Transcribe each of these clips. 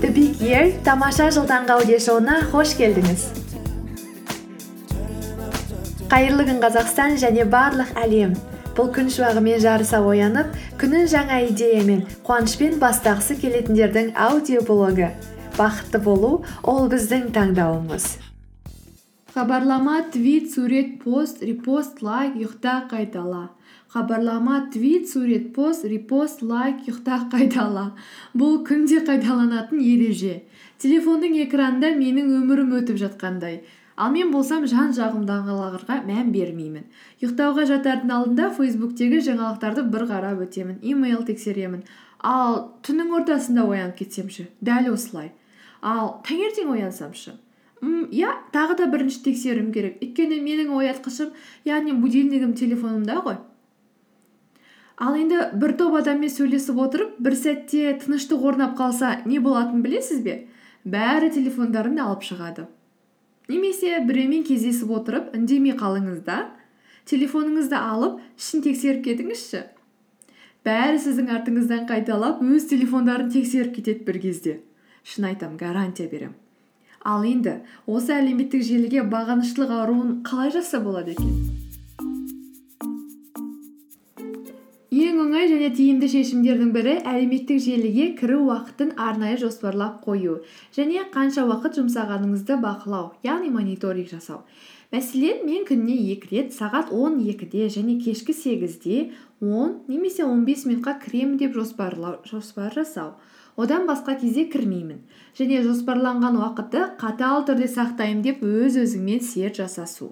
The Big Year тамаша жыл таңғы аудиошоуына қош келдіңіз қайырлы күн қазақстан және барлық әлем. Бұл күн шуағымен жарыса оянып күнін жаңа идеямен қуанышпен бастағысы келетіндердің аудиоблогы бақытты болу ол біздің таңдауымыз. Хабарлама твит сурет пост репост лайк ұйықта қайтала. Хабарлама твит сурет пост репост лайк ұйықта қайтала. Бұл күнде қайталанатын ереже. Телефонның экранында менің өмірім өтіп жатқандай. Ал мен болсам жан жағымдағыларға мән бермеймін. Ұйықтауға жатардың алдында фейсбуктегі жаңалықтарды бір қарап өтемін имейл тексеремін. Ал түннің ортасында оянып кетсем дәл осылай. Ал таңертең оянсам ше иә тағы да бірінші тексеруім керек. Өйткені менің оятқышым яғни будильнигім телефонымда ғой. Ал енді бір топ адаммен сөйлесіп отырып бір сәтте тыныштық орнап қалса не болатынын білесіз бе? Бәрі телефондарын алып шығады. Немесе біреумен кездесіп отырып үндемей қалыңыз да телефоныңызды алып ішін тексеріп кетіңізші. Бәрі сіздің артыңыздан қайталап өз телефондарын тексеріп кетеді бір кезде. Шын айтамын гарантия беремін. Ал енді осы әлеуметтік желіге бағыныштылық ауруын қалай жазса болады екен? Ең оңай және тиімді шешімдердің бірі әлеуметтік желіге кіру уақытын арнайы жоспарлап қою және қанша уақыт жұмсағаныңызды бақылау яғни мониторинг жасау. Мәселен мен күніне екі рет сағат он екіде және кешкі сегізде он немесе он бес минутқа кіремін деп жоспар жасау. Одан басқа кезде кірмеймін және жоспарланған уақытты қатал түрде сақтаймын деп өз өзіңмен серт жасасу.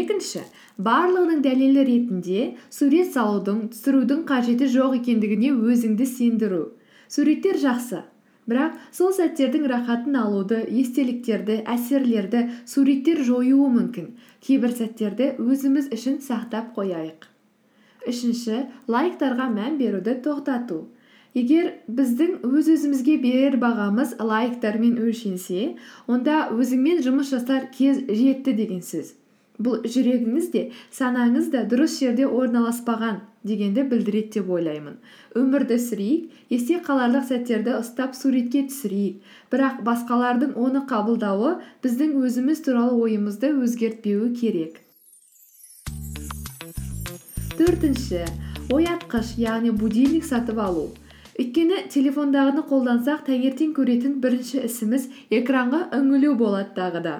Екінші барлығының дәлелі ретінде сурет салудың түсірудің қажеті жоқ екендігіне өзіңді сендіру. Суреттер жақсы бірақ сол сәттердің рахатын алуды естеліктерді әсерлерді суреттер жоюы мүмкін. Кейбір сәттерді өзіміз үшін сақтап қояйық. Үшінші лайктарға мән беруді тоқтату. Егер біздің өз өзімізге берер бағамыз лайктармен өлшенсе онда өзіңмен жұмыс жасар кез жетті деген сөз. Бұл жүрегіңіз де санаңыз да дұрыс жерде орналаспаған дегенді білдіреді деп ойлаймын. Өмірді сүрейік есте қаларлық сәттерді ұстап суретке түсірейік. Бірақ басқалардың оны қабылдауы біздің өзіміз туралы ойымызды өзгертпеуі керек. Төртінші оятқыш яғни будильник сатып алу. Өйткені телефондағыны қолдансақ таңертең көретін бірінші ісіміз экранға үңілу болады тағы да.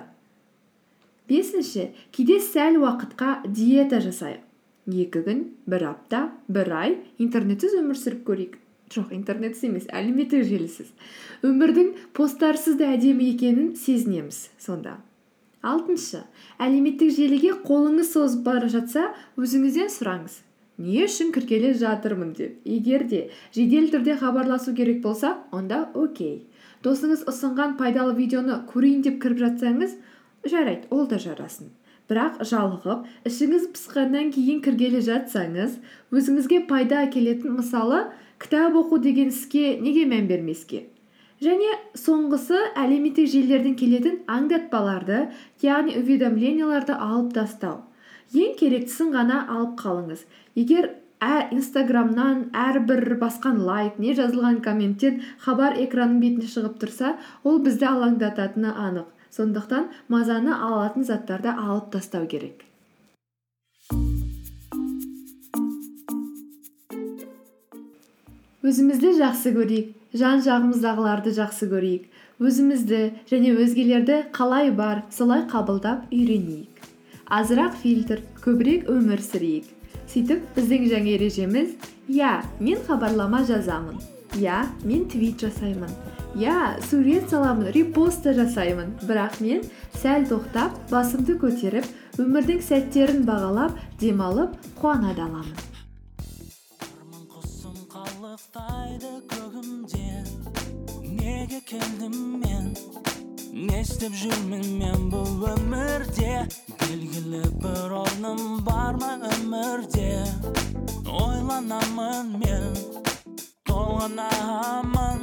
Бесінші кейде сәл уақытқа диета жасайық. Екі күн бір апта бір ай. Интернетсіз өмір сүріп көрейік. Жоқ интернетсіз емес әлеуметтік желісіз. Өмірдің посттарсыз да әдемі екенін сезінеміз сонда. Алтыншы әлеуметтік желіге қолыңыз созып бара жатса өзіңізден сұраңыз не үшін кіргелі жатырмын деп. Егер де жедел түрде хабарласу керек болса онда окей. Досыңыз ұсынған пайдалы видеоны көрейін деп кіріп жатсаңыз жарайды ол да жарасын. Бірақ жалығып ішіңіз пысқаннан кейін кіргелі жатсаңыз өзіңізге пайда әкелетін мысалы кітап оқу деген іске неге мән бермеске? Және соңғысы әлеуметтік желілерден келетін аңдатпаларды яғни уведомленияларды алып тастау. Ең керектісін ғана алып қалыңыз. Егер инстаграмнан әрбір басқан лайк не жазылған комменттен хабар экранның бетіне шығып тұрса ол бізді алаңдататыны анық. Сондықтан мазаны алатын заттарды алып тастау керек. Өзімізді жақсы көрейік жан жағымыздағыларды жақсы көрейік өзімізді және өзгелерді қалай бар солай қабылдап үйренейік. Азырақ фильтр көбірек өмір сүрейік. Сөйтіп біздің жаңа ережеміз иә мен хабарлама жазамын. Иә мен твит жасаймын. Иә сурет саламын репост та жасаймын. Бірақ мен сәл тоқтап басымды көтеріп өмірдің сәттерін бағалап демалып қуана да аламын неге келдім мен? Не істеп жүрмін мен бұл өмірде? Белгілі бір орным бар ма өмірде? Ойланамын мен. Dolanamam